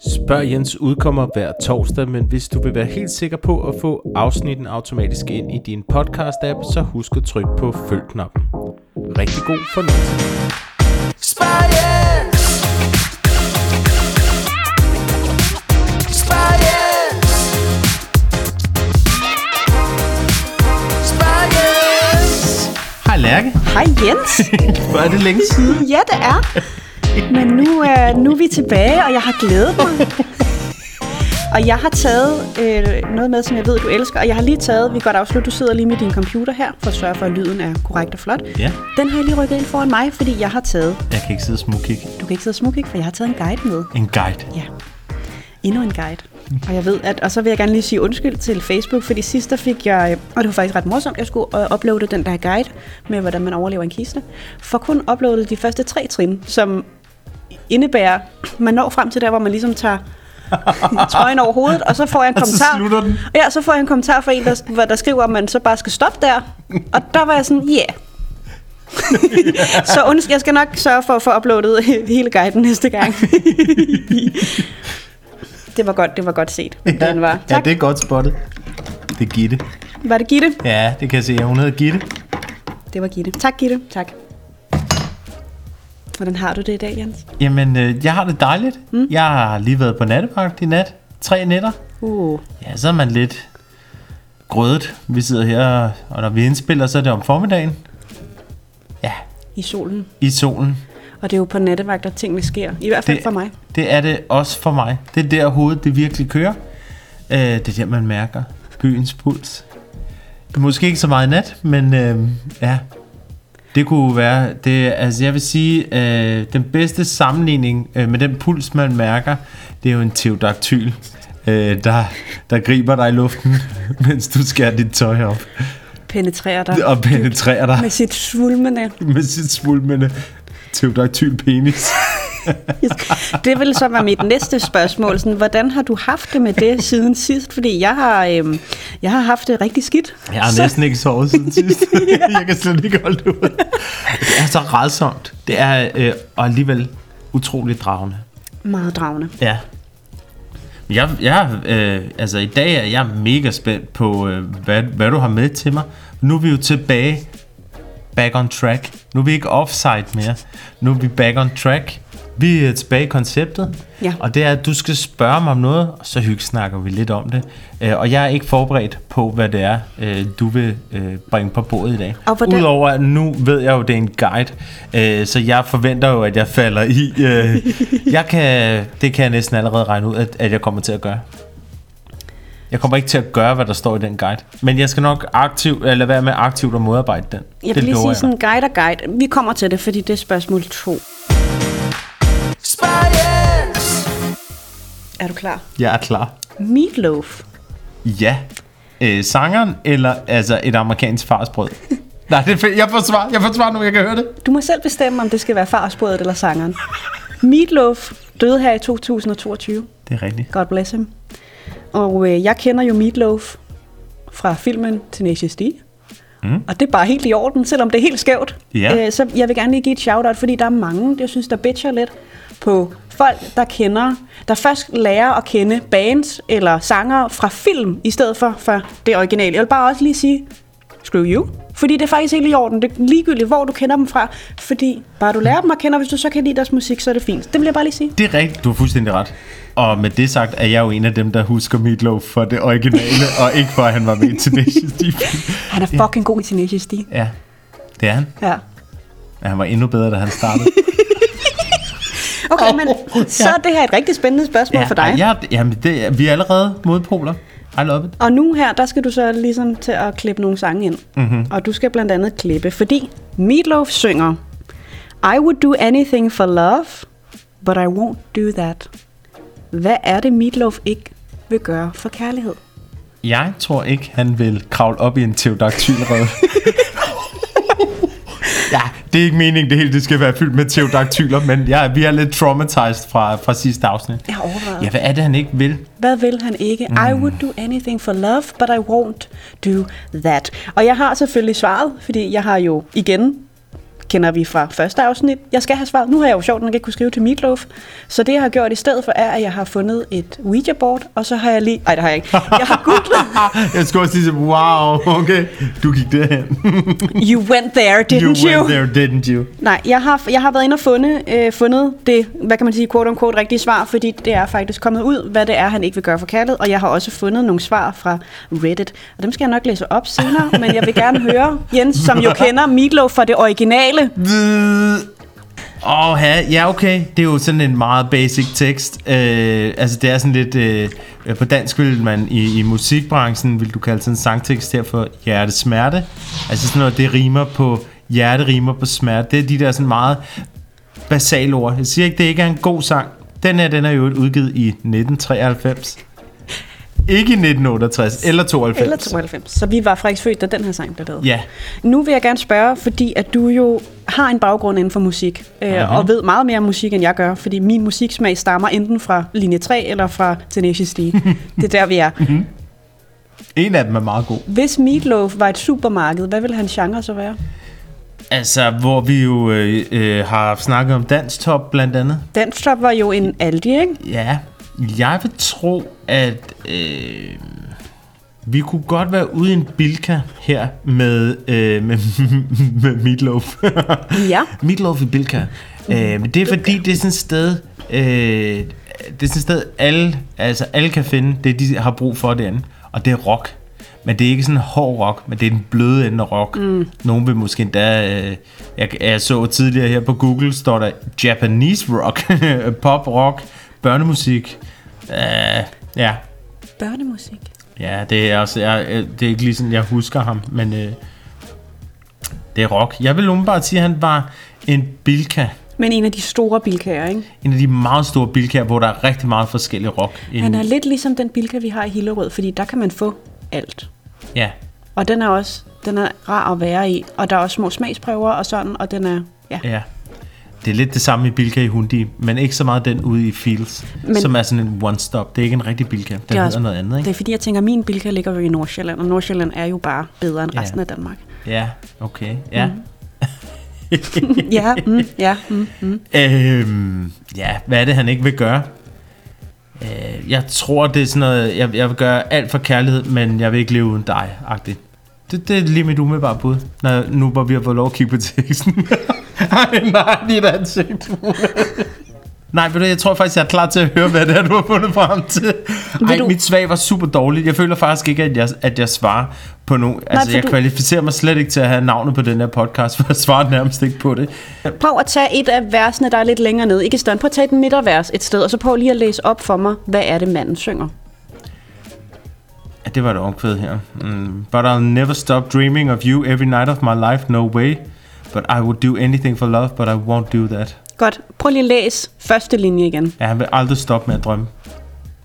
Spørg Jens udkommer hver torsdag, men hvis du vil være helt sikker på at få afsnitten automatisk ind i din podcast-app, så husk at trykke på følg-knappen. Rigtig god fornøjelse. Spørg Jens. Spørg Jens. Spørg Jens. Hej Lærke. Hej Jens. Hvor er det længe siden? Ja, det er. Men nu er, nu er vi tilbage, og jeg har glædet mig. Og jeg har taget øh, noget med, som jeg ved, du elsker. Og jeg har lige taget, vi godt afslutte, du sidder lige med din computer her, for at sørge for, at lyden er korrekt og flot. Ja, Den har jeg lige rykket ind foran mig, fordi jeg har taget, jeg kan ikke sidde og smugkig. du kan ikke sidde og smukke, for jeg har taget en guide med. En guide. Ja, endnu en guide. Og jeg ved, at, og så vil jeg gerne lige sige undskyld til Facebook, fordi sidst der fik jeg, og det var faktisk ret morsomt, jeg skulle øh, uploade den der guide med, hvordan man overlever en kiste, for kun uploadet de første tre trin, som indebærer, man når frem til der, hvor man ligesom tager trøjen over hovedet, og så får jeg en Og så kommentar. slutter den. Ja, så får jeg en kommentar fra en, der, der skriver, at man så bare skal stoppe der. Og der var jeg sådan, ja. Yeah. så undskyld, jeg skal nok sørge for at få uploadet hele guiden næste gang. det var godt, det var godt set. Den var. ja, Tak. det er godt spottet. Det er Gitte. Var det Gitte? Ja, det kan jeg se. Hun hedder Gitte. Det var Gitte. Tak, Gitte. Tak. Hvordan har du det i dag, Jens? Jamen, øh, jeg har det dejligt. Mm. Jeg har lige været på nattevagt i nat. Tre nætter. Uh, Ja, så er man lidt grødet. Vi sidder her, og når vi indspiller, så er det om formiddagen. Ja, i solen. i solen. Og det er jo på nattevagt, at tingene sker. I hvert fald Det- for mig. Det er det også for mig. Det er der hovedet, det virkelig kører. Øh, det er der, man mærker byens puls. Måske ikke så meget nat, men øh, ja. Det kunne være, det, altså jeg vil sige, øh, den bedste sammenligning øh, med den puls, man mærker, det er jo en teodaktyl, øh, der, der griber dig i luften, mens du skærer dit tøj op Penetrerer dig og penetrerer dig med sit svulmende. med sit svulmende teodaktyl penis. Det vil så være mit næste spørgsmål. Sådan, hvordan har du haft det med det siden sidst? Fordi jeg har, øhm, jeg har haft det rigtig skidt. Jeg har næsten ikke sovet siden sidst. jeg kan slet ikke holde det ud. Det er så rædsomt. Det er øh, og alligevel utroligt dragende. Meget dragende. Ja. Jeg, jeg, øh, altså i dag er jeg mega spændt på, øh, hvad, hvad du har med til mig. Nu er vi jo tilbage, back on track. Nu er vi ikke offside mere. Nu er vi back on track. Vi er tilbage i konceptet, ja. og det er, at du skal spørge mig om noget, og så hyggesnakker vi lidt om det. Øh, og jeg er ikke forberedt på, hvad det er, øh, du vil øh, bringe på bordet i dag. Og hvordan? Udover at nu ved jeg jo, at det er en guide, øh, så jeg forventer jo, at jeg falder i. Øh, jeg kan, det kan jeg næsten allerede regne ud, at, at jeg kommer til at gøre. Jeg kommer ikke til at gøre, hvad der står i den guide. Men jeg skal nok aktiv, øh, eller være med aktivt at modarbejde den. Jeg vil det lige sige jeg. sådan guide og guide. Vi kommer til det, fordi det er spørgsmål 2. Spires! Er du klar? Jeg er klar. Meatloaf. Ja. Øh, sangeren eller altså et amerikansk farsbrød? Nej, det er. Jeg får svar. Jeg får svar nu, jeg kan høre det. Du må selv bestemme, om det skal være farsbrødet eller sangeren. Meatloaf døde her i 2022. Det er rigtigt. God bless him. Og øh, jeg kender jo Meatloaf fra filmen Tenacious D. Mm. Og det er bare helt i orden, selvom det er helt skævt. Ja. Øh, så jeg vil gerne lige give et shout-out, fordi der er mange, jeg synes, der bitcher lidt på folk, der kender, der først lærer at kende bands eller sanger fra film, i stedet for, for det originale. Jeg vil bare også lige sige, screw you. Fordi det er faktisk helt i orden. Det er ligegyldigt, hvor du kender dem fra. Fordi bare du lærer dem at kende, og hvis du så kan lide deres musik, så er det fint. Det vil jeg bare lige sige. Det er rigtigt. Du har fuldstændig ret. Og med det sagt, er jeg jo en af dem, der husker Meatloaf for det originale, og ikke for, at han var med i Tenacious D. Han er fucking god i Tenacious D. Ja, det er han. Ja. Men han var endnu bedre, da han startede. Okay, men så er det her et rigtig spændende spørgsmål ja, for dig. Ja, jamen det, vi er allerede modpoler. I love it. Og nu her, der skal du så ligesom til at klippe nogle sange ind. Mm-hmm. Og du skal blandt andet klippe, fordi Meatloaf synger I would do anything for love, but I won't do that. Hvad er det, Meatloaf ikke vil gøre for kærlighed? Jeg tror ikke, han vil kravle op i en teodaktylred. ja, det er ikke meningen, det hele det skal være fyldt med teodaktyler, men ja, vi er lidt traumatized fra, fra sidste afsnit. Jeg har overvejet. Ja, hvad er det, han ikke vil? Hvad vil han ikke? Mm. I would do anything for love, but I won't do that. Og jeg har selvfølgelig svaret, fordi jeg har jo igen kender vi fra første afsnit. Jeg skal have svaret. Nu har jeg jo sjovt nok ikke kunne skrive til Meatloaf. Så det, jeg har gjort i stedet for, er, at jeg har fundet et Ouija-board, og så har jeg lige... Nej, det har jeg ikke. Jeg har googlet. Jeg skulle også sige, wow, okay, du gik derhen. You went there, didn't you you? went there, didn't you? Nej, jeg har, jeg har været inde og fundet, øh, fundet det, hvad kan man sige, quote unquote, rigtige svar, fordi det er faktisk kommet ud, hvad det er, han ikke vil gøre for kærlighed, og jeg har også fundet nogle svar fra Reddit, og dem skal jeg nok læse op senere, men jeg vil gerne høre, Jens, som jo kender Meatloaf fra det originale. Åh, oh, ja, okay. Det er jo sådan en meget basic tekst. Øh, altså, det er sådan lidt... Øh, på dansk vil man i, i musikbranchen, vil du kalde sådan en sangtekst her for hjertesmerte. Altså sådan noget, det rimer på... Hjerte rimer på smerte. Det er de der sådan meget basale ord. Jeg siger ikke, det ikke er en god sang. Den her, den er jo udgivet i 1993. Ikke i 1968 eller 92. Eller 92. Så vi var faktisk født, da den her sang blev lavet. Ja. Nu vil jeg gerne spørge, fordi at du jo har en baggrund inden for musik, øh, og ved meget mere om musik, end jeg gør, fordi min musiksmag stammer enten fra linje 3 eller fra Tenacious D. det er der, vi er. En af dem er meget god. Hvis Meatloaf var et supermarked, hvad ville hans genre så være? Altså, hvor vi jo øh, øh, har snakket om Danstop blandt andet. Danstop var jo en Aldi, ikke? Ja, jeg vil tro, at øh, vi kunne godt være ude i en bilka her med, øh, med, med Meatloaf. Ja. Meatloaf i bilka. Øh, men det er fordi, det er sådan et sted, øh, det er sådan et sted, alle, altså alle kan finde det, de har brug for derinde. Og det er rock. Men det er ikke sådan en hård rock, men det er den bløde ende af rock. Mm. Nogen vil måske endda... Øh, jeg, jeg så tidligere her på Google, står der Japanese rock, pop rock, børnemusik. Uh, ja, Børnemusik. ja, det er også... Jeg, øh, det er ikke lige sådan, jeg husker ham, men øh, det er rock. Jeg vil umiddelbart sige, at han var en bilka. Men en af de store bilkager, ikke? En af de meget store bilkager, hvor der er rigtig meget forskellig rock. Han er lidt ligesom den bilka, vi har i Hillerød, fordi der kan man få alt. Ja, Og den er også den er rar at være i, og der er også små smagsprøver og sådan, og den er, ja. Ja. Det er lidt det samme i Bilka i Hundi, men ikke så meget den ude i Fields, Men- som er sådan en one-stop. Det er ikke en rigtig Bilka. Den Det er hedder også- noget andet, Det ikke? er fordi, jeg tænker, at min bilka ligger jo i Nordsjælland, og Nordsjælland er jo bare bedre end Ja. resten af Danmark. Ja, okay. Ja. ja, mm, ja, mm, mm. Øhm, ja, hvad er det, han ikke vil gøre? Øh, jeg tror, det er sådan noget, jeg, jeg vil gøre alt for kærlighed, men jeg vil ikke leve uden dig, agtigt. Det, det er lige mit umiddelbare bud, når, nu hvor vi har fået lov at kigge på teksten. Ej, nej, dit ansigt. Nej, ved du, jeg tror faktisk, jeg er klar til at høre, hvad det er, du har fundet frem til. Ej, du- mit svag var super dårligt. Jeg føler faktisk ikke, at jeg, at jeg svarer på nogen. Altså, jeg du- kvalificerer mig slet ikke til at have navnet på den her podcast, for jeg svarer nærmest ikke på det. Prøv at tage et af versene, der er lidt længere nede. Ikke i stedet. Prøv at tage et midtervers et sted, og så prøv lige at læse op for mig, hvad er det, manden synger. Ja, det var et omkvæd her. Mm. But I'll never stop dreaming of you every night of my life, no way. But I would do anything for love, but I won't do that. Godt. Prøv lige at læse første linje igen. Ja, han vil aldrig stoppe med at drømme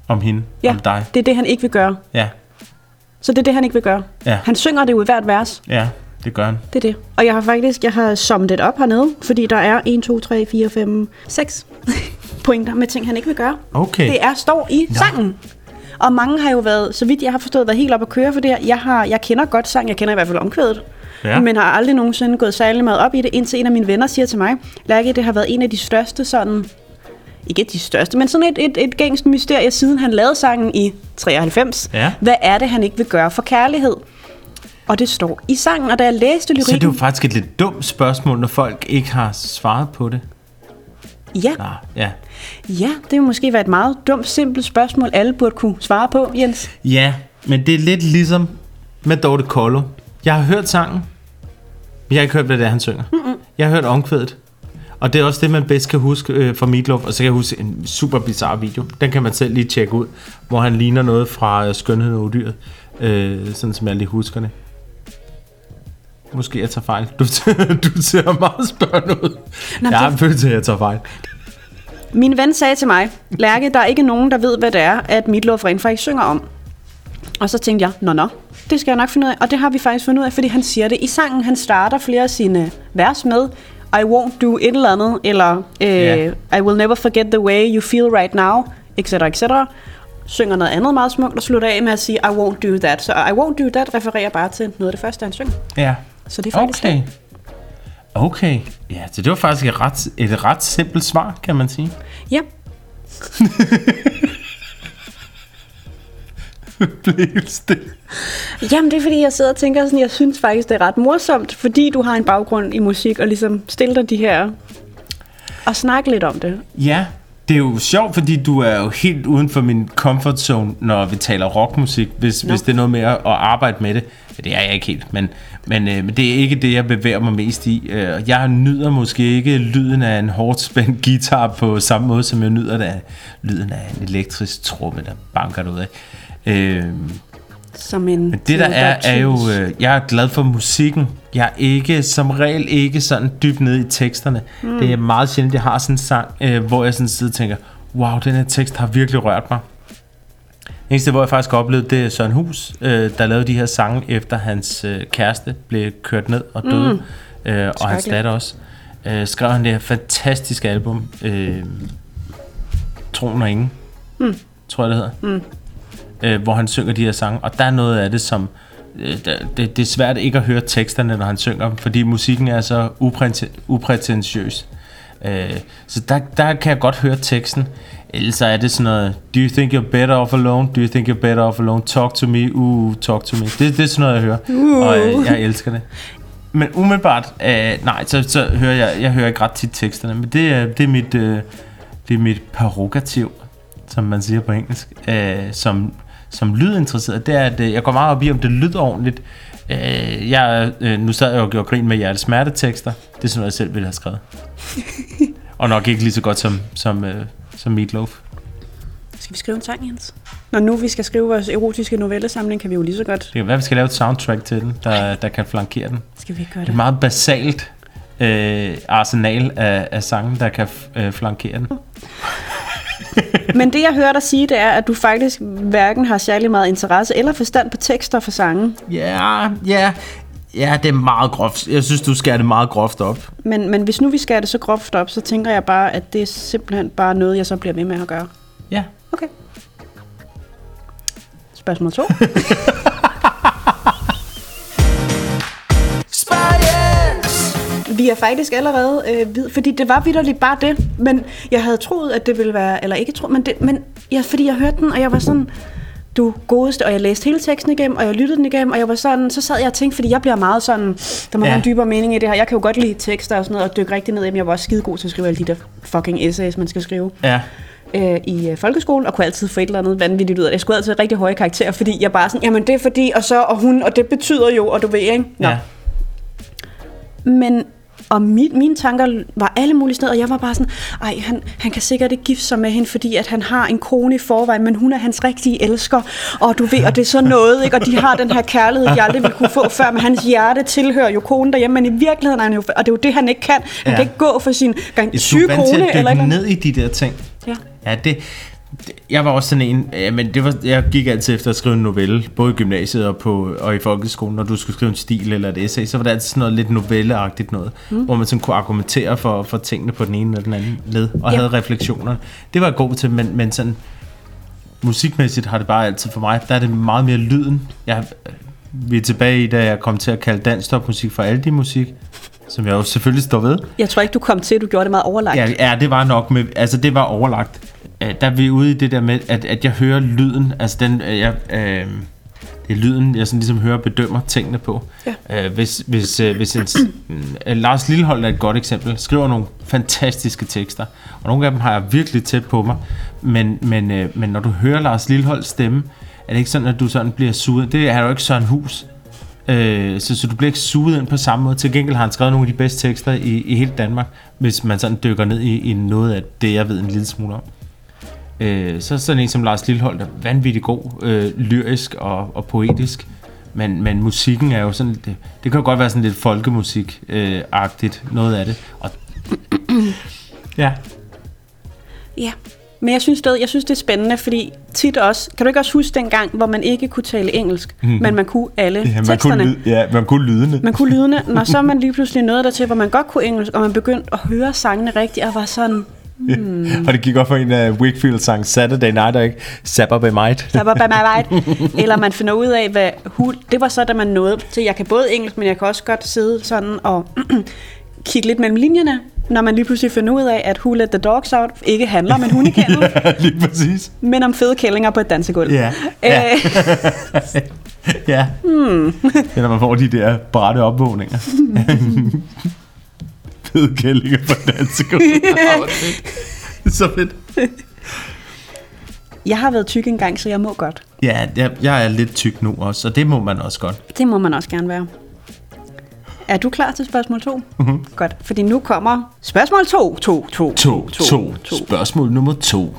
om hende, Ja, om dig. det er det, han ikke vil gøre. Ja, Så det er det, han ikke vil gøre. ja, Han synger det i hvert vers. ja, det gør han. Det er det. Og jeg har faktisk, jeg har summet det op hernede, fordi der er 1, 2, 3, 4, 5, 6 pointer med ting, han ikke vil gøre. Okay. Det er står i Nå. sangen. Og mange har jo været, så vidt jeg har forstået, været helt op at køre for det her. Jeg, har, jeg kender godt sang, jeg kender i hvert fald omkvædet. Ja. Men har aldrig nogensinde gået særlig meget op i det, indtil en af mine venner siger til mig, Lærke, det har været en af de største sådan, ikke de største, men sådan et, et, et gængst mysterie, siden han lavede sangen i 93. Ja. Hvad er det, han ikke vil gøre for kærlighed? Og det står i sangen, og da jeg læste Så det er lyrikken... jo faktisk et lidt dumt spørgsmål, når folk ikke har svaret på det. Ja, Nå, ja. ja, det vil måske være et meget dumt, simpelt spørgsmål, alle burde kunne svare på, Jens. Ja, men det er lidt ligesom med Dorte Kollo. Jeg har hørt sangen, men jeg har ikke hørt, hvad det er, han synger. Mm-mm. Jeg har hørt omkvædet. Og det er også det, man bedst kan huske øh, fra Meatloaf. Og så kan jeg huske en super bizarre video. Den kan man selv lige tjekke ud. Hvor han ligner noget fra øh, Skønheden og Udyret. Øh, sådan som jeg lige husker det. Måske jeg tager fejl. Du, du ser meget spørgende ud. Nå, jeg har det- en følelse af, at jeg tager fejl. Min ven sagde til mig, Lærke, der er ikke nogen, der ved, hvad det er, at Meatloaf rent faktisk synger om. Og så tænkte jeg, nå nå, det skal jeg nok finde ud af. Og det har vi faktisk fundet ud af, fordi han siger det i sangen. Han starter flere af sine vers med, I won't do et eller andet, eller øh, Ja. I will never forget the way you feel right now, etc. etc. Synger noget andet meget smukt, og slutter af med at sige, I won't do that. Så I won't do that refererer bare til noget af det første, han synger. Ja. Så det er faktisk Okay. det. Okay, ja, så det var faktisk et ret, et ret simpelt svar, kan man sige. Ja, Blev helt stille. Jamen, det er fordi, jeg sidder og tænker sådan, jeg synes faktisk, det er ret morsomt, fordi du har en baggrund i musik, og ligesom stille dig de her og snakke lidt om det. Ja, det er jo sjovt, fordi du er jo helt uden for min comfort zone, når vi taler rockmusik, hvis, Nå. hvis det er noget med at, arbejde med det. Det er jeg ikke helt, men, men, øh, men det er ikke det, jeg bevæger mig mest i. Øh, Jeg nyder måske ikke lyden af en hårdt spændt guitar på samme måde, som jeg nyder det af lyden af en elektrisk tromme, der banker derud af. Øh, Som en men det der er, er jo, øh, jeg er glad for musikken. Jeg er ikke, som regel ikke sådan dybt nede i teksterne. Mm. Det er meget sjældent, jeg har sådan en sang, øh, hvor jeg sådan sidder og tænker, wow, den her tekst har virkelig rørt mig. Det eneste, hvor jeg faktisk oplevede, det er Søren Hus, øh, der lavede de her sange, efter hans øh, kæreste blev kørt ned og døde. Mm. Øh, og hans datter også. Øh, skrev han det her fantastiske album, øh, Troen og Ingen, mm. tror jeg det hedder. Mm. Øh, hvor han synger de her sange. Og der er noget af det, som... Øh, det, det er svært ikke at høre teksterne, når han synger dem, fordi musikken er så upræten- uprætentiøs. Øh, så der, der kan jeg godt høre teksten. Ellers er det sådan noget, do you think you're better off alone? Do you think you're better off alone? Talk to me, uh, talk to me. Det, det er sådan noget, jeg hører, uh. og øh, jeg elsker det. Men umiddelbart, øh, nej, så, så hører jeg, jeg hører ikke ret tit teksterne, men det er, det er mit, øh, det er mit prerogativ, som man siger på engelsk, øh, som, som lydinteresseret, det er, at øh, jeg går meget op i, om det lyder ordentligt. Øh, jeg, øh, nu sad jeg og gjorde grin med hjertes smertetekster. Det er sådan noget, jeg selv ville have skrevet. og nok ikke lige så godt som, som, øh, som Meatloaf. Skal vi skrive en sang, Jens? Når nu vi skal skrive vores erotiske novellesamling, kan vi jo lige så godt. Det kan være, at vi skal lave et soundtrack til den, der, der kan flankere den. Skal vi ikke gøre Det er det? et meget basalt øh, arsenal af, af sange, der kan øh, flankere den. Men det, jeg hører dig sige, det er, at du faktisk hverken har særlig meget interesse eller forstand på tekster for sange. Ja, ja. Ja, det er meget groft. Jeg synes, du skærer det meget groft op. Men, men hvis nu vi skærer det så groft op, så tænker jeg bare, at det er simpelthen bare noget, jeg så bliver ved med at gøre. Ja. Okay. Spørgsmål 2. Vi er faktisk allerede øh, vid, fordi det var vidderligt bare det, men jeg havde troet, at det ville være, eller ikke troet, men, det, men ja, fordi jeg hørte den, og jeg var sådan, du godeste, og jeg læste hele teksten igennem, og jeg lyttede den igennem, og jeg var sådan, så sad jeg og tænkte, fordi jeg bliver meget sådan, der må Ja. være en dybere mening i det her. Jeg kan jo godt lide tekster og sådan noget, og dykke rigtig ned i dem. Jeg var også skide god til at skrive alle de der fucking essays, man skal skrive Ja. øh, i øh, folkeskolen, og kunne altid få et eller andet vanvittigt ud af det. Jeg skulle altid have rigtig høje karakterer, fordi jeg bare sådan, jamen det er fordi, og så, og hun, og det betyder jo, og du ved, ikke? Nå. ja. Men og mit, mine tanker var alle mulige steder, og jeg var bare sådan, ej, han, han kan sikkert ikke gifte sig med hende, fordi at han har en kone i forvejen, men hun er hans rigtige elsker, og du ved, og det er så noget, ikke? og de har den her kærlighed, de aldrig ville kunne få før, men hans hjerte tilhører jo konen derhjemme, men i virkeligheden er han jo, og det er jo det, han ikke kan. Han Ja. kan ikke gå for sin gang, Du syge er vant til kone, at eller dykke eller ned i de der ting. Ja. Ja, det, jeg var også sådan en, ja, men det var, jeg gik altid efter at skrive en novelle, både i gymnasiet og, på, og i folkeskolen, når du skulle skrive en stil eller et essay, så var det altid sådan noget lidt novelleagtigt noget, mm. hvor man sådan kunne argumentere for, for tingene på den ene eller den anden led, og Ja. havde refleksioner. Det var jeg god til, men, men sådan musikmæssigt har det bare altid for mig, der er det meget mere lyden. Jeg, vi er tilbage i, da jeg kom til at kalde dansk musik for Aldi musik, som jeg jo selvfølgelig står ved. Jeg tror ikke, du kom til, du gjorde det meget overlagt. Ja, ja, det var nok med, altså det var overlagt. Øh, Der er vi ude i det der med, at, at jeg hører lyden, altså den, øh, jeg, øh, det er lyden, jeg sådan ligesom hører og bedømmer tingene på. Ja. Øh, hvis, hvis, øh, hvis en, øh, Lars Lillehold er et godt eksempel, skriver nogle fantastiske tekster, og nogle af dem har jeg virkelig tæt på mig, men, men, øh, men når du hører Lars Lilleholds stemme, er det ikke sådan, at du sådan bliver suget. Det er jo ikke Søren Hus. Øh, så, så du bliver ikke suget ind på samme måde. Til gengæld har han skrevet nogle af de bedste tekster i, i hele Danmark, hvis man sådan dykker ned i, i noget af det, jeg ved en lille smule om. Øh, så er sådan en som Lars Lillehold er vanvittig god, øh, lyrisk og, og poetisk. Men, men musikken er jo sådan, det, det kan jo godt være sådan lidt folkemusik-agtigt, noget af det. Og, ja, Ja, men jeg synes, det, jeg synes, det er spændende, fordi tit også, kan du ikke også huske den gang, hvor man ikke kunne tale engelsk, mm. men man kunne alle ja, man, teksterne? kunne, lyde- ja, man kunne lydende. Man kunne lydene, når så er man lige pludselig nået dertil, hvor man godt kunne engelsk, og man begyndte at høre sangene rigtigt, og var sådan, Mm. Og det gik op for en af Wakefield sang Saturday Night, og ikke Saturday Night. der var by my right. Eller man finder ud af, hvad hul, det var så, da man nåede til, jeg kan både engelsk, men jeg kan også godt sidde sådan og kigge lidt mellem linjerne, når man lige pludselig finder ud af, at Who Let the Dogs Out ikke handler om en hundekendel, ja, lige præcis. men om fede kællinger på et dansegulv. Ja. ja. Øh, ja. Hmm. Er, når man får de der brætte opvågninger. Fede kællinger på dansegulv. Så fedt. jeg har været tyk engang, så jeg må godt. Ja, jeg, jeg er lidt tyk nu også, og det må man også godt. Det må man også gerne være. Er du klar til spørgsmål 2? Mm-hmm. Godt, fordi nu kommer spørgsmål 2. 2, 2, To, to, to. Spørgsmål nummer to.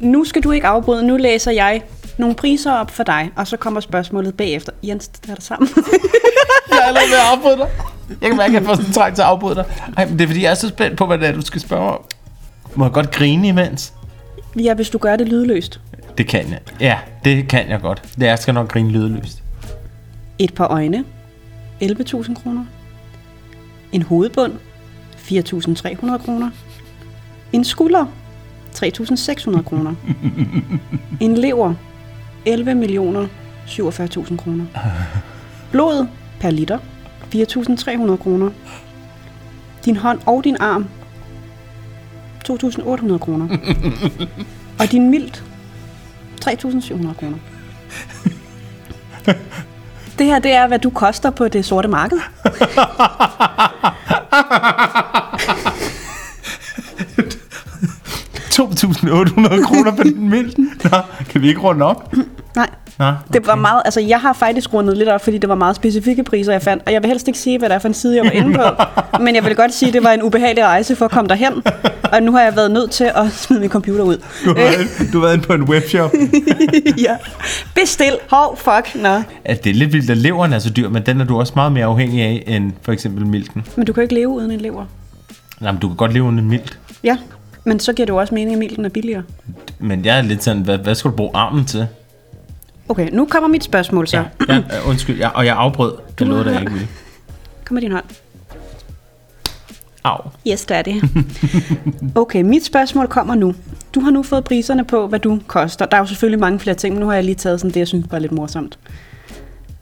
Nu skal du ikke afbryde, nu læser jeg nogle priser op for dig, og så kommer spørgsmålet bagefter. Jens, det er det sammen. Jeg er allerede ved at afbryde dig. Jeg kan mærke, at jeg får sådan en trang til at afbryde dig. Ej, men det er fordi, jeg er så spændt på, hvad det er, du skal spørge om. Må jeg godt grine imens? ja, hvis du gør det lydløst. Det kan jeg. Ja, det kan jeg godt. Det jeg skal nok grine lydløst. Et par øjne, 11.000 kroner. En hovedbund, 4.300 kroner. En skulder, 3.600 kroner. En lever, 11 millioner 47.000 kroner. Blod per liter, 4.300 kroner. Din hånd og din arm, 2.800 kroner. Og din milt, 3.700 kroner. Det her, det er, hvad du koster på det sorte marked. 2.800 kroner på din mild. Nå, kan vi ikke runde op? Nå, det var meget, altså jeg har faktisk rundet lidt op, fordi det var meget specifikke priser, jeg fandt. Og jeg vil helst ikke sige, hvad det er for en side, jeg var inde på. men jeg vil godt sige, at det var en ubehagelig rejse for at komme derhen. Og nu har jeg været nødt til at smide min computer ud. Du har, været, du har været inde på en webshop. ja. Bestil. Hov, fuck. Nå. Altså, det er lidt vildt, at leveren er så dyr, men den er du også meget mere afhængig af, end for eksempel milten. Men du kan ikke leve uden en lever. Nej, men du kan godt leve uden en milt. Ja, men så giver det jo også mening, at milten er billigere. Men jeg er lidt sådan, hvad, hvad skal du bruge armen til? Okay, nu kommer mit spørgsmål så. Ja, ja undskyld, ja, og jeg afbrød. Det der har- ikke ville. Kom med din hånd. Au. Yes, det er det. Okay, mit spørgsmål kommer nu. Du har nu fået priserne på, hvad du koster. Der er jo selvfølgelig mange flere ting, men nu har jeg lige taget sådan det, jeg synes var lidt morsomt.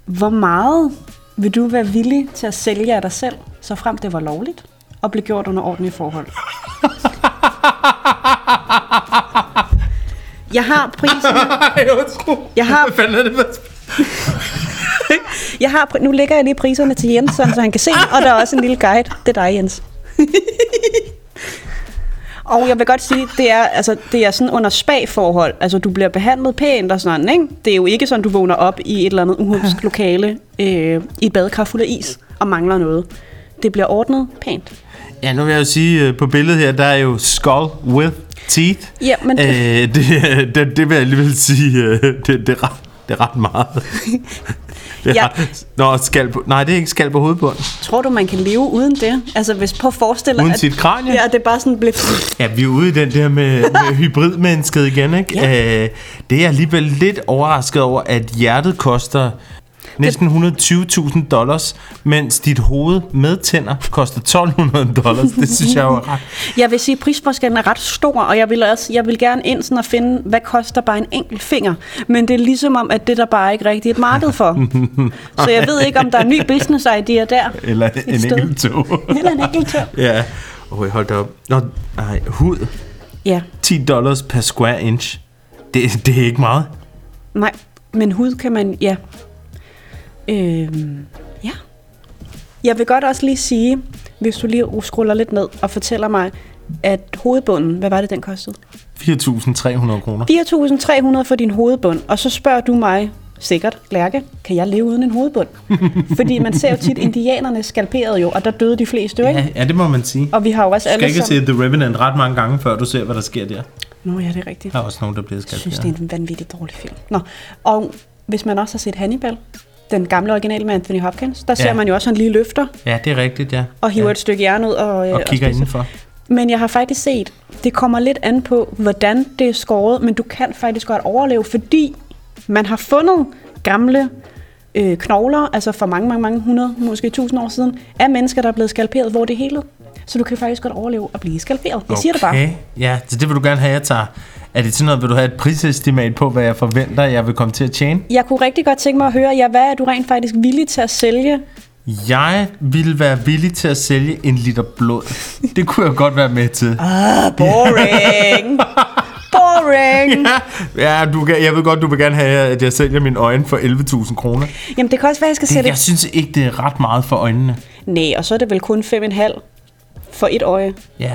Hvor meget vil du være villig til at sælge af dig selv, så frem det var lovligt, og blev gjort under ordentlige forhold? Jeg har undskyld. Jeg har, Hvad fanden er det for jeg har, pri- nu lægger jeg lige priserne til Jens, så han kan se, og der er også en lille guide. Det er dig, Jens. Og jeg vil godt sige, det er, altså, det er sådan under spag-forhold. Altså, du bliver behandlet pænt og sådan, ikke? Det er jo ikke sådan, du vågner op i et eller andet uhumsk lokale øh, i et badekar fuld af is og mangler noget. Det bliver ordnet pænt. Ja, nu vil jeg jo sige, øh, på billedet her, der er jo skull with teeth. Ja, men det- Øh, det, det, det vil jeg alligevel sige, øh, det, det, er, ret, det er ret meget. Det er Ja. ret, nå, skal på, nej, det er ikke skal på hovedbunden. Tror du, man kan leve uden det? Altså, hvis på at forestille dig, Uden at- sit kranie? Ja, det er bare sådan blev... Ja, vi er ude i den der med, med hybridmennesket igen, ikke? Ja. Øh, det er jeg alligevel lidt overrasket over, at hjertet koster næsten 120.000 dollars, mens dit hoved med tænder koster 1.200 dollars. Det synes jeg jo er ret... Jeg vil sige, at prisforskellen er ret stor, og jeg vil, også, jeg vil gerne ind sådan og finde, hvad koster bare en enkelt finger. Men det er ligesom om, at det der bare ikke rigtig er et marked for. Så jeg ved ikke, om der er en ny business idea der. Eller en sted. enkelt tog. Eller en enkelt tør. ja. Oj, hold da op. Nå, nej, hud. Ja, 10 dollars per square inch. Det, det er ikke meget. nej. Men hud kan man, ja. Øhm, ja. Jeg vil godt også lige sige, hvis du lige scroller lidt ned og fortæller mig, at hovedbunden, hvad var det, den kostede? 4.300 kroner. 4.300 for din hovedbund, og så spørger du mig, sikkert, Lærke, kan jeg leve uden en hovedbund? Fordi man ser jo tit, indianerne skalperede jo, og der døde de fleste jo, ikke? Ja, ja, det må man sige. Og vi har jo også Du skal alle ikke sammen... se The Revenant ret mange gange, før du ser, hvad der sker der. Nå ja, det er rigtigt. Der er også nogen, der bliver Jeg skabt. synes, det er en vanvittig dårlig film. Nå, og hvis man også har set Hannibal, den gamle original med Anthony Hopkins, der ser Ja. man jo også, at han lige løfter Ja, det er rigtigt, ja. og hiver ja. et stykke jern ud og, øh, Og kigger spiser. indenfor. Men jeg har faktisk set, det kommer lidt an på, hvordan det er skåret, men du kan faktisk godt overleve, fordi man har fundet gamle øh, knogler, altså for mange, mange, mange hundrede, måske tusind år siden, af mennesker, der er blevet skalperet, hvor det helet. Så du kan faktisk godt overleve at blive skalperet. Jeg siger det bare. Okay, ja, så det vil du gerne have, jeg tager. Er det sådan noget, vil du have et prisestimat på, hvad jeg forventer, jeg vil komme til at tjene? Jeg kunne rigtig godt tænke mig at høre, ja, hvad er du rent faktisk villig til at sælge Jeg ville være villig til at sælge en liter blod. Det kunne jeg godt være med til. Ah, boring. boring. Ja, du kan, jeg ved godt, du vil gerne have, at jeg sælger mine øjne for 11.000 kroner. Jamen, det kan også være, jeg skal Det, sætte... jeg synes ikke, det er ret meget for øjnene. Nej, og så er det vel kun 5,5 for et øje. Ja.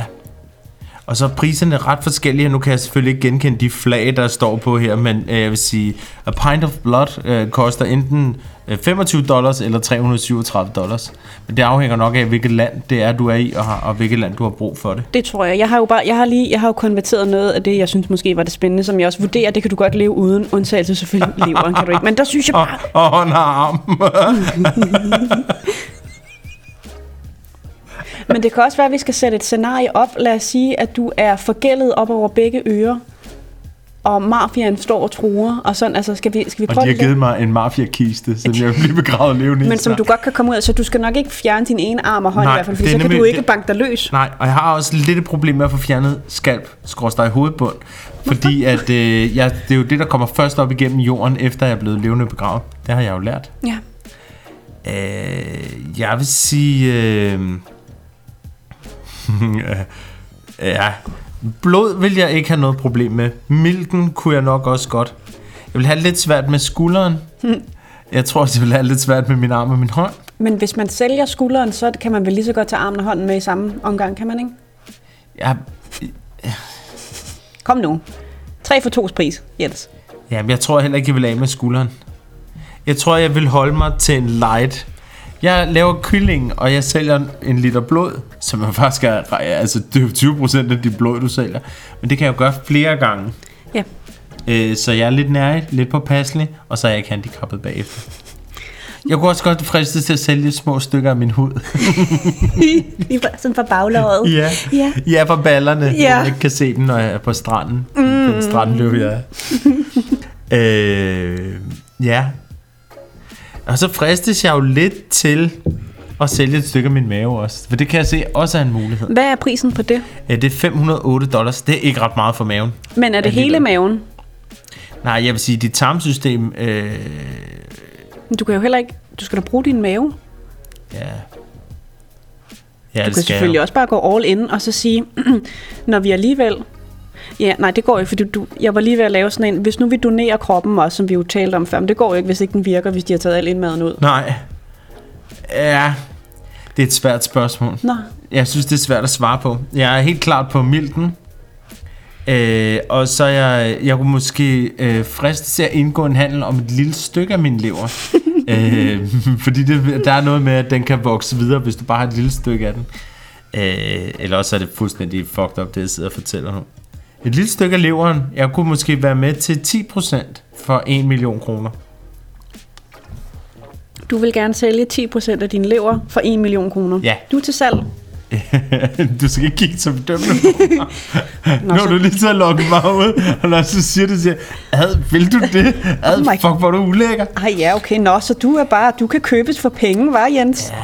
Og så er priserne ret forskellige. Nu kan jeg selvfølgelig ikke genkende de flag, der står på her, men øh, jeg vil sige, a pint of blood øh, koster enten øh, 25 dollars eller 337 dollars. Men det afhænger nok af, hvilket land det er, du er i, og, har, og hvilket land du har brug for det. Det tror jeg. Jeg har jo bare, jeg har lige, jeg har jo konverteret noget af det, jeg synes måske var det spændende, som jeg også vurderer, det kan du godt leve uden, undtagelse selvfølgelig leveren kan du ikke. Men der synes jeg Og, bare, og håndarm. men det kan også være, at vi skal sætte et scenarie op. Lad os sige, at du er forgældet op over begge ører, og mafiaen står og truer, og sådan, altså skal vi, skal vi og prøve de har givet mig en mafia-kiste, som jeg vil blive begravet levende i Men som du godt kan komme ud af, så du skal nok ikke fjerne din ene arm og hånd Nej, i hvert fald, for så kan nemlig- du ikke banke dig løs. Nej, og jeg har også lidt et problem med at få fjernet skalp, skråstrej hovedbund. Fordi at, øh, jeg, det er jo det, der kommer først op igennem jorden, efter jeg er blevet levende begravet. Det har jeg jo lært. Ja. Øh, jeg vil sige... Øh, ja, blod vil jeg ikke have noget problem med. Milken kunne jeg nok også godt. Jeg vil have lidt svært med skulderen. Jeg tror jeg vil have lidt svært med min arm og min hånd. Men hvis man sælger skulderen, så kan man vel lige så godt tage armen og hånden med i samme omgang, kan man ikke? Jeg, Kom nu. 3 for tos pris, Jens. Jamen, jeg tror heller ikke, jeg vil af med skulderen. Jeg tror, jeg vil holde mig til en light. Jeg laver kylling, og jeg sælger en liter blod, som er faktisk er, altså det er jo 20 procent af dit blod, du sælger. Men det kan jeg jo gøre flere gange. Ja. Øh, så jeg er lidt nær, lidt påpasselig, og så er jeg ikke handicappet bagefter. Jeg kunne også godt fristes til at sælge små stykker af min hud. Sådan for baglåret. ja. Ja. ja, for ballerne, Ja. ja. jeg ikke kan se dem, når jeg er på stranden. Mm. Den strandløb, jeg er. øh, ja. Og så fristes jeg jo lidt til at sælge et stykke af min mave også. For det kan jeg se også er en mulighed. Hvad er prisen på det? Ja, det er 508 dollars. Det er ikke ret meget for maven. Men er det hele maven? Nej, jeg vil sige, dit tarmsystem... Øh, Men Du kan jo heller ikke... Du skal da bruge din mave. ja. Ja, Du det kan skal selvfølgelig jeg. også bare gå all in og så sige, når vi alligevel... Ja, nej, det går ikke, fordi du, jeg var lige ved at lave sådan en... Hvis nu vi donerer kroppen også, som vi jo talte om før, men det går jo ikke, hvis ikke den virker, hvis de har taget al indmaden ud. Nej. Ja, det er et svært spørgsmål. Nå, Jeg synes, det er svært at svare på. Jeg er helt klart på milten. Øh, og så jeg, jeg kunne måske øh, friste til at indgå en handel om et lille stykke af min lever. øh, fordi det, der er noget med, at den kan vokse videre, hvis du bare har et lille stykke af den. Øh, eller også er det fuldstændig fucked up, det jeg sidder og fortæller nu. Et lille stykke af leveren, jeg kunne måske være med til 10% for 1 million kroner. du vil gerne sælge 10% af din lever for 1 million kroner. Ja. Du er til salg. du skal ikke kigge så bedømmende. Nu har så- du lige så lukket mig ud, og når så siger det, siger ad, vil du det? Ad, Oh fuck, hvor du ulækker. Ej ja, okay. Nå, så du er bare... Du kan købes for penge, var Jens? Ja.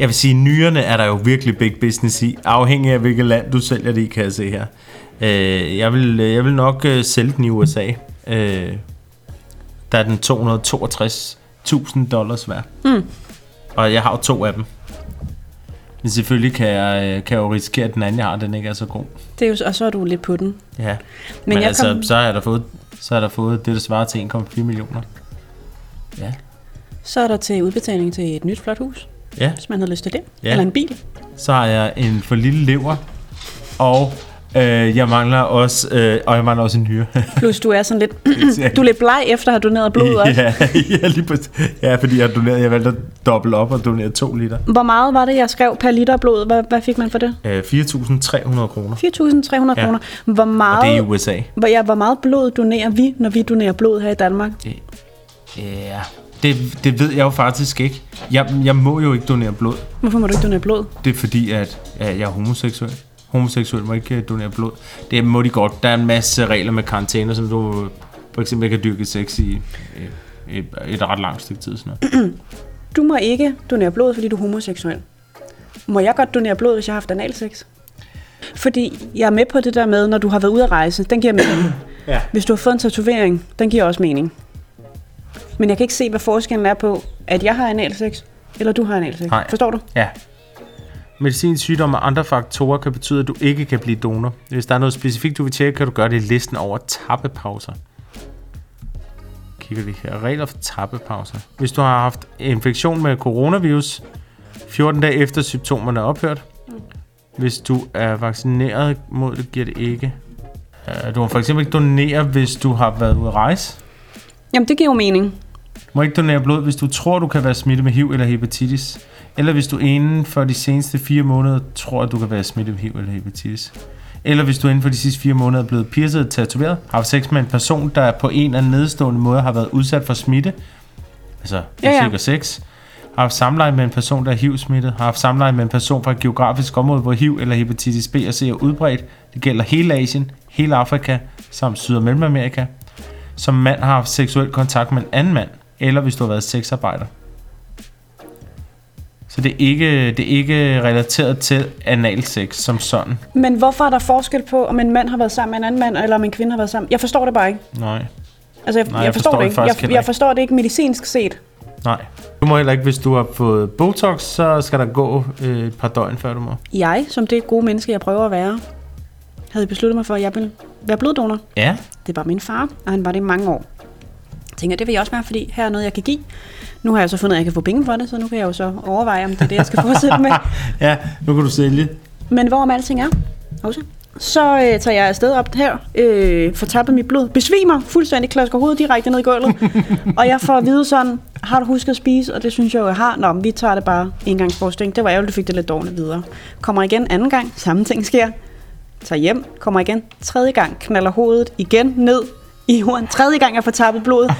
Jeg vil sige, nyrerne er der jo virkelig big business i, afhængig af hvilket land du sælger det i, kan jeg se her. Øh, jeg, vil, jeg vil nok øh, sælge den i USA. Øh, der er den 262.000 dollars værd. Mm. Og jeg har jo to af dem. Men selvfølgelig kan jeg, øh, kan jeg jo risikere, at den anden, jeg har, den ikke er så god. Det er jo, og så er du lidt på den. Ja. Men, Men jeg altså, kom- så har jeg da fået, så har da fået det, der svarer til 1,4 millioner. Ja. Så er der til udbetaling til et nyt flot hus, Ja. hvis man har lyst til det. Ja. Eller en bil. Så har jeg en for lille lever, og øh, jeg mangler også, øh, og jeg mangler også en hyre. Plus du er sådan lidt... du er lidt bleg efter at have doneret blod også. ja, ja, lige på, ja, fordi jeg, doneret, jeg valgte at doble op og donere 2 liter. Hvor meget var det, jeg skrev per liter blod? Hvad, hvad fik man for det? Øh, 4.300 kroner. 4.300 Ja. kroner. Hvor Og det er meget, i USA. hvor, ja, hvor meget blod donerer vi, når vi donerer blod her i Danmark? Ja, det, det ved jeg jo faktisk ikke. Jeg, jeg må jo ikke donere blod. Hvorfor må du ikke donere blod? Det er fordi, at ja, jeg er homoseksuel. Homoseksuel må ikke øh, donere blod. Det må de godt. Der er en masse regler med karantæne, som du for eksempel ikke kan dyrke sex i øh, et, et ret langt stykke tid. Sådan noget. Du må ikke donere blod, fordi du er homoseksuel. Må jeg godt donere blod, hvis jeg har haft analsex? Fordi jeg er med på det der med, når du har været ude at rejse, den giver mening. Ja. Hvis du har fået en tatovering, den giver også mening. Men jeg kan ikke se, hvad forskellen er på, at jeg har analsex, Eller du har analsex. Nej. Forstår du? Ja. Medicinsk sygdom og andre faktorer kan betyde, at du ikke kan blive donor. Hvis der er noget specifikt, du vil tjekke, kan du gøre det i listen over tappepauser. Kigger vi her. Regler for tappepauser. Hvis du har haft infektion med coronavirus 14 dage efter symptomerne er ophørt. Hvis du er vaccineret mod det, giver det ikke. Øh, du må for eksempel ikke donere, hvis du har været ude at rejse. Jamen, det giver jo mening. Må ikke donere blod, hvis du tror, du kan være smittet med HIV eller hepatitis. Eller hvis du inden for de seneste fire måneder tror, at du kan være smittet med HIV eller hepatitis. Eller hvis du inden for de sidste fire måneder er blevet piercet, tatoveret, har haft sex med en person, der på en eller anden nedstående måde har været udsat for smitte, altså Ja, ja. sikker sex, har haft samleje med en person, der er HIV-smittet, har haft samleje med en person fra et geografisk område, hvor HIV eller hepatitis B og C er udbredt. Det gælder hele Asien, hele Afrika samt Syd- og Mellemamerika. Som mand har haft seksuel kontakt med en anden mand, eller hvis du har været sexarbejder. Så det er ikke, det er ikke relateret til analsex som sådan. Men hvorfor er der forskel på, om en mand har været sammen med en anden mand, eller om en kvinde har været sammen? Jeg forstår det bare ikke. Nej, Altså, jeg, Nej, jeg jeg, forstår, forstår det ikke. Jeg, jeg ikke. forstår det ikke medicinsk set. nej. Du må heller ikke, hvis du har fået Botox, så skal der gå øh, et par døgn, før du må. Jeg, som det gode menneske, jeg prøver at være, havde besluttet mig for, at jeg ville være bloddonor. Ja, Det var min far, og han var det i mange år. Tænker, det vil jeg også være, fordi her er noget, jeg kan give. Nu har jeg så fundet, at jeg kan få penge for det, så nu kan jeg jo så overveje, om det er det, jeg skal fortsætte med. ja, nu kan du sælge. Men hvorom alting er, også, så øh, tager jeg afsted op her, øh, får tappet mit blod, besvimer fuldstændig, klasker hovedet direkte ned i gulvet, og jeg får at vide sådan, har du husket at spise? Og det synes jeg jo, jeg har. Nå, men vi tager det bare en gang forskning. Det var ærgerligt, du fik det lidt dårligt videre. Kommer igen anden gang, samme ting sker. Tager hjem, kommer igen, tredje gang, knaller hovedet igen ned i jorden. Tredje gang, jeg får tappet blod.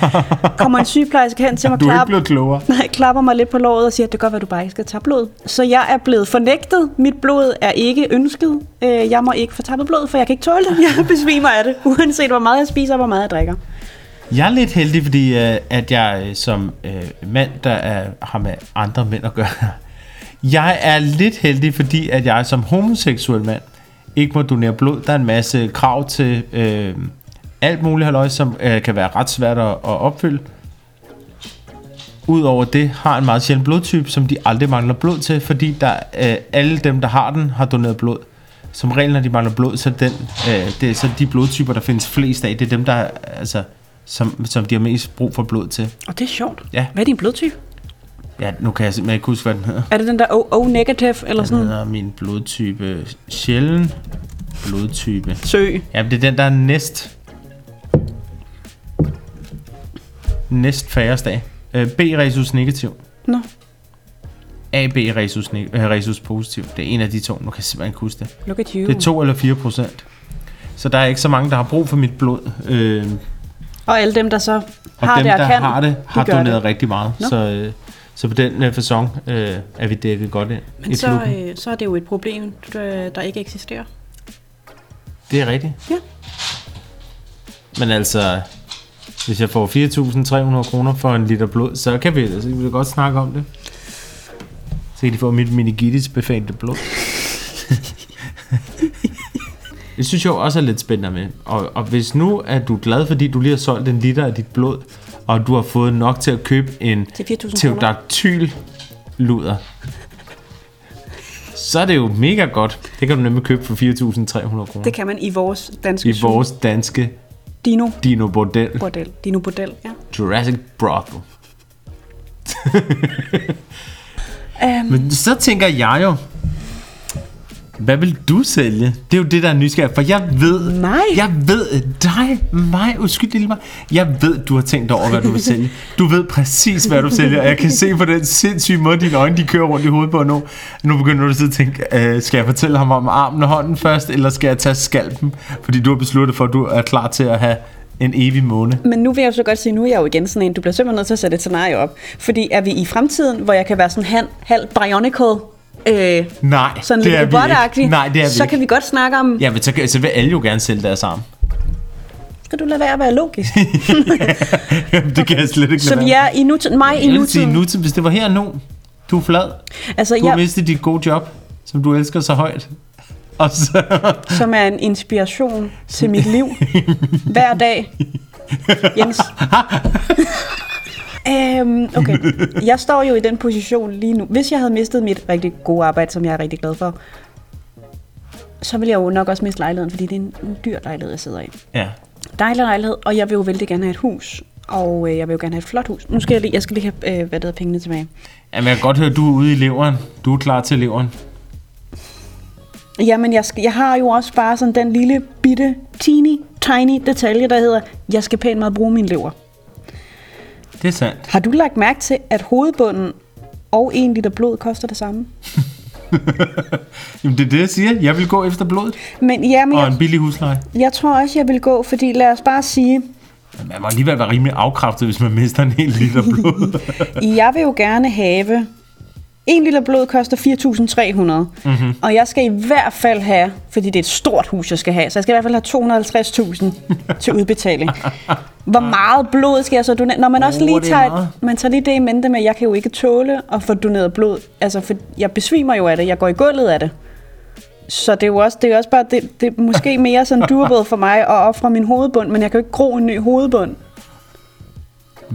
Kommer en sygeplejerske hen til mig, Du er ikke klapper, blevet klogere. Nej, klapper mig lidt på låret og siger, at det kan godt være, du bare ikke skal tage blod. Så jeg er blevet fornægtet. Mit blod er ikke ønsket. Øh, Jeg må ikke få tappet blod, for jeg kan ikke tåle det. Jeg besvimer af det, uanset hvor meget jeg spiser og hvor meget jeg drikker. Jeg er lidt heldig, fordi øh, at jeg øh, som mand, der er, har med andre mænd at gøre, jeg er lidt heldig, fordi at jeg som homoseksuel mand ikke må donere blod. Der er en masse krav til øh, alt muligt halløj, som øh, kan være ret svært at, at opfylde. Udover det har en meget sjælden blodtype, som de aldrig mangler blod til, fordi der, øh, alle dem, der har den, har doneret blod. Som regel, når de mangler blod, så, den, øh, det er så de blodtyper, der findes flest af, det er dem, der, altså, som, som de har mest brug for blod til. Og det er sjovt. Ja. Hvad er din blodtype? Ja, nu kan jeg simpelthen ikke huske, hvad den hedder. Er det den der O-negative eller Den sådan? hedder min blodtype sjælden blodtype. Sø. Ja, det er den, der er næst næst færrest af. Øh, B resus negativ. Nå. AB resus, neg- øh, resus positiv. Det er en af de to. Nu kan jeg simpelthen ikke huske det. Look at you. Det er 2 eller 4 procent. Så der er ikke så mange, der har brug for mit blod. Øh, Og alle dem, der så har dem, det og der kan, har det, har gør doneret det. rigtig meget. Nå. Så, øh, så på den øh, fasong øh, er vi dækket godt ind Men så, øh, så er det jo et problem, der, der ikke eksisterer. Det er rigtigt. Ja. Men altså, hvis jeg får 4.300 kroner for en liter blod, så kan vi, så kan vi godt snakke om det. Så kan de få mit meningitis befængte blod. det synes jeg også er lidt spændende med. Og, og hvis nu er du glad, fordi du lige har solgt en liter af dit blod, og du har fået nok til at købe en Til 4.000 kroner. teodaktyl luder, så er det jo mega godt. Det kan du nemlig købe for 4.300 kroner. Det kan man i vores danske I vores danske Dino Dino Bordel. Bordel. Dino Bordel, ja. Jurassic Brothel. Um, Men så tænker jeg jo, hvad vil du sælge? Det er jo det, der er nysgerrigt, for jeg ved... Mig? Jeg ved dig, mig, uskyldig lille mig. Jeg ved, du har tænkt over, hvad du vil sælge. Du ved præcis, hvad du sælger, og jeg kan se på den sindssyge måde, dine øjne de kører rundt i hovedet på nu. Nu begynder du at sidde og tænke, øh, skal jeg fortælle ham om armen og hånden først, eller skal jeg tage skalpen? Fordi du har besluttet for, at du er klar til at have en evig måne. Men nu vil jeg jo så godt sige, nu er jeg jo igen sådan en, du bliver simpelthen nødt til at sætte et scenarie op. Fordi er vi i fremtiden, hvor jeg kan være sådan halv, halv bionical, øh, Nej, sådan det lidt er vi robotagtig, ikke. Nej, det er vi så ikke. kan vi godt snakke om, Ja, men så, så vil alle jo gerne sælge deres arm. skal du lade være at være logisk? Jamen, det kan jeg slet ikke så vi er i nutiden, mig i Jeg vil sige nutiden. nutiden, hvis det var her nu. Du er flad. Altså, Du har jeg, mistet dit gode job, som du elsker så højt. Og så... som er en inspiration til mit liv. Hver dag. Jens. Øhm, okay, jeg står jo i den position lige nu. Hvis jeg havde mistet mit rigtig gode arbejde, som jeg er rigtig glad for, så ville jeg jo nok også miste lejligheden, fordi det er en, en dyr lejlighed, jeg sidder i. Ja. Dejlig lejlighed, og jeg vil jo vældig gerne have et hus. Og øh, jeg vil jo gerne have et flot hus. Nu skal jeg lige, jeg skal lige have, øh, hvad det hedder, pengene tilbage. Jamen, jeg kan godt høre, at du er ude i leveren. Du er klar til leveren. Jamen, jeg, skal, jeg har jo også bare sådan den lille, bitte, teeny, tiny detalje, der hedder, jeg skal pænt meget bruge min lever. Det er sandt. Har du lagt mærke til, at hovedbunden og en liter blod koster det samme? Jamen, det er det, jeg siger. Jeg vil gå efter blodet. Men jamen, Og jeg, en billig husleje. jeg tror også, jeg vil gå, fordi lad os bare sige, Men Man må alligevel være rimelig afkræftet, hvis man mister en hel liter blod. jeg vil jo gerne have... En liter blod koster 4.300, mm-hmm. og jeg skal i hvert fald have, fordi det er et stort hus, jeg skal have, så jeg skal i hvert fald have 250.000 til udbetaling. Hvor meget blod skal jeg så donere? Når man også Åh, lige er tager, meget. man tager lige det i mente med, at jeg kan jo ikke tåle at få doneret blod. Altså, for jeg besvimer jo af det, jeg går i gulvet af det. Så det er jo også, det er også bare, det, det er måske mere sådan doable for mig at ofre min hovedbund, men jeg kan jo ikke gro en ny hovedbund.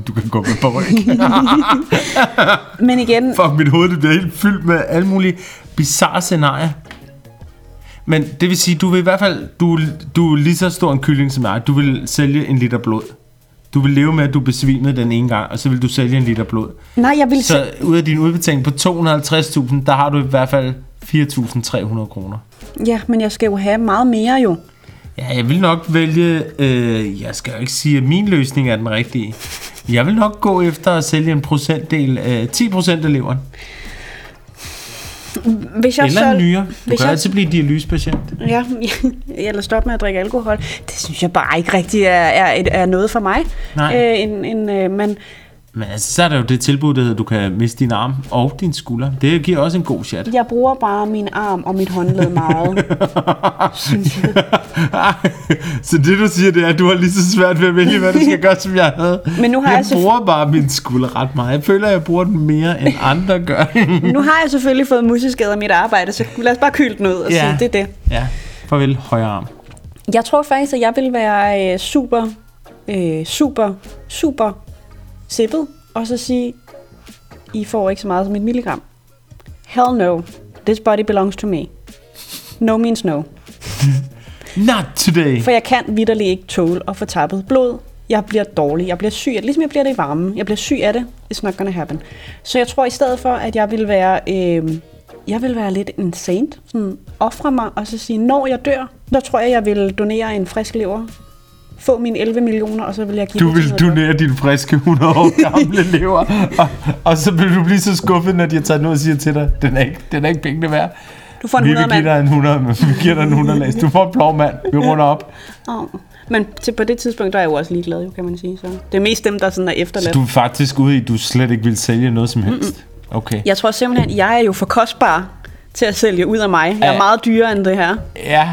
Du kan gå med på ryg. Men igen, Fuck, mit hoved det bliver helt fyldt med alle mulige bizarre scenarier. Men det vil sige, du vil i hvert fald, du, du er lige så stor en kylling som jeg. Du vil sælge en liter blod. Du vil leve med, at du besvimede den ene gang, og så vil du sælge en liter blod. nej, jeg vil Så ud af din udbetaling på 250.000, der har du i hvert fald 4.300 kroner. Ja, men jeg skal jo have meget mere jo. Ja, jeg vil nok vælge, øh, jeg skal jo ikke sige, at min løsning er den rigtige. Jeg vil nok gå efter at sælge en procentdel, øh, 10% af leveren. Hvis jeg Eller så, en nyere. Du hvis kan jeg- altid blive dialysepatient. Ja, eller stoppe med at drikke alkohol. Det synes jeg bare ikke rigtig er, er, er noget for mig. Nej. Øh, en, en, øh, men Men altså, så er der jo det tilbud, der hedder, at du kan miste din arm og din skulder. Det giver også en god chat. jeg bruger bare min arm og mit håndled meget. så det du siger, det er, at du har lige så svært ved at vælge, hvad du skal gøre, som jeg havde. Men nu har jeg jeg bruger bare min skulder ret meget. Jeg føler, at jeg bruger den mere, end andre gør. Nu har jeg selvfølgelig fået muskelskader af mit arbejde, så lad os bare kylde den ud og Ja. sige, det er det. ja, farvel, højre arm. Jeg tror faktisk, at jeg vil være øh, super, øh, super, super sippet, og så sige, I får ikke så meget som et milligram. Hell no. This body belongs to me. No means no. Not today. For jeg kan vidderligt ikke tåle at få tappet blod. Jeg bliver dårlig. Jeg bliver syg. Ligesom jeg bliver det i varmen. Jeg bliver syg af det. It's not gonna happen. Så jeg tror i stedet for, at jeg vil være... Øh, jeg vil være lidt en saint. Sådan ofre mig og så sige, når jeg dør, der tror jeg, jeg vil donere en frisk lever. Få mine 11 millioner, og så vil jeg give Du vil donere din friske 100 år gamle lever, og, og så vil du blive så skuffet, når de har taget noget og siger til dig, den er ikke, den er ikke pengene værd. Du får en Vi vil 100 give mand. dig en 100, men vi giver dig en 100 læs. Du får en blå mand. Vi runder op. Oh. Men til, på det tidspunkt, der er jeg jo også ligeglad, jo, kan man sige. Så det er mest dem, der sådan er Så efterladt. du er faktisk ude i, at du slet ikke vil sælge noget som helst. Okay. Jeg tror simpelthen, jeg er jo for kostbar til at sælge ud af mig. Jeg er meget dyrere end det her. Ja.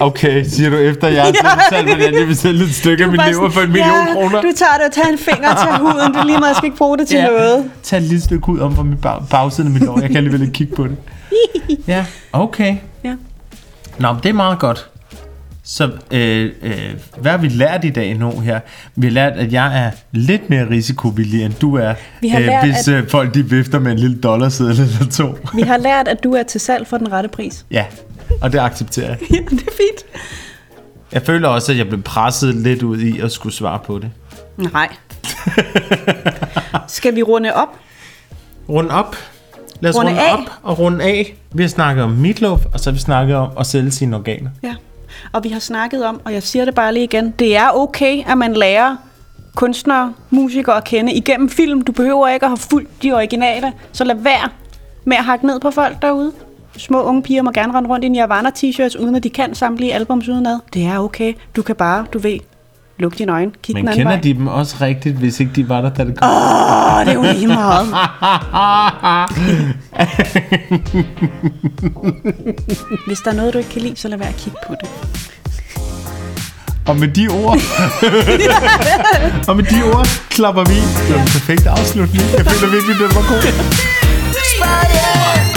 Okay, siger du efter, jeg har fortalt, hvordan jeg vil sælge et stykke af min lever for en million ja, kroner. Du tager det og tager en finger til huden. Det er lige meget, jeg skal ikke bruge det til Ja. noget. Tag et lille stykke ud om fra min bag, bagsiden af mit lår. Jeg kan alligevel ikke kigge på det. Ja, okay. Ja. Nå, men det er meget godt. Så øh, øh, hvad har vi lært i dag nu her? Vi har lært, at jeg er lidt mere risikovillig, end du er. Vi har lært, hvis at- øh, folk de vifter med en lille dollarseddel eller to. Vi har lært, at du er til salg for den rette pris. Ja, og det accepterer jeg. Ja, det er fint. Jeg føler også, at jeg blev presset lidt ud i at skulle svare på det. Nej. Skal vi runde op? Rund op. Lad os Runde runde, af. op og runde af. Vi har snakket om meatloaf, og så har vi snakket om at sælge sine organer. Ja. Og vi har snakket om, og jeg siger det bare lige igen, det er okay, at man lærer kunstnere, musikere at kende igennem film. Du behøver ikke at have fulgt de originale, så lad være med at hakke ned på folk derude. Små unge piger må gerne rende rundt i Nirvana t-shirts, uden at de kan samtlige albums udenad. Det er okay. Du kan bare, du ved, lukke dine øjne, kigge Men den anden kender vej. de dem også rigtigt, hvis ikke de var der, da det kom? Åh, det er jo lige meget. Hvis der er noget, du ikke kan lide, så lad være at kigge på det. Og med de ord... og med de ord klapper vi. Det var en perfekt afslutning. Jeg føler virkelig, det var god. Spy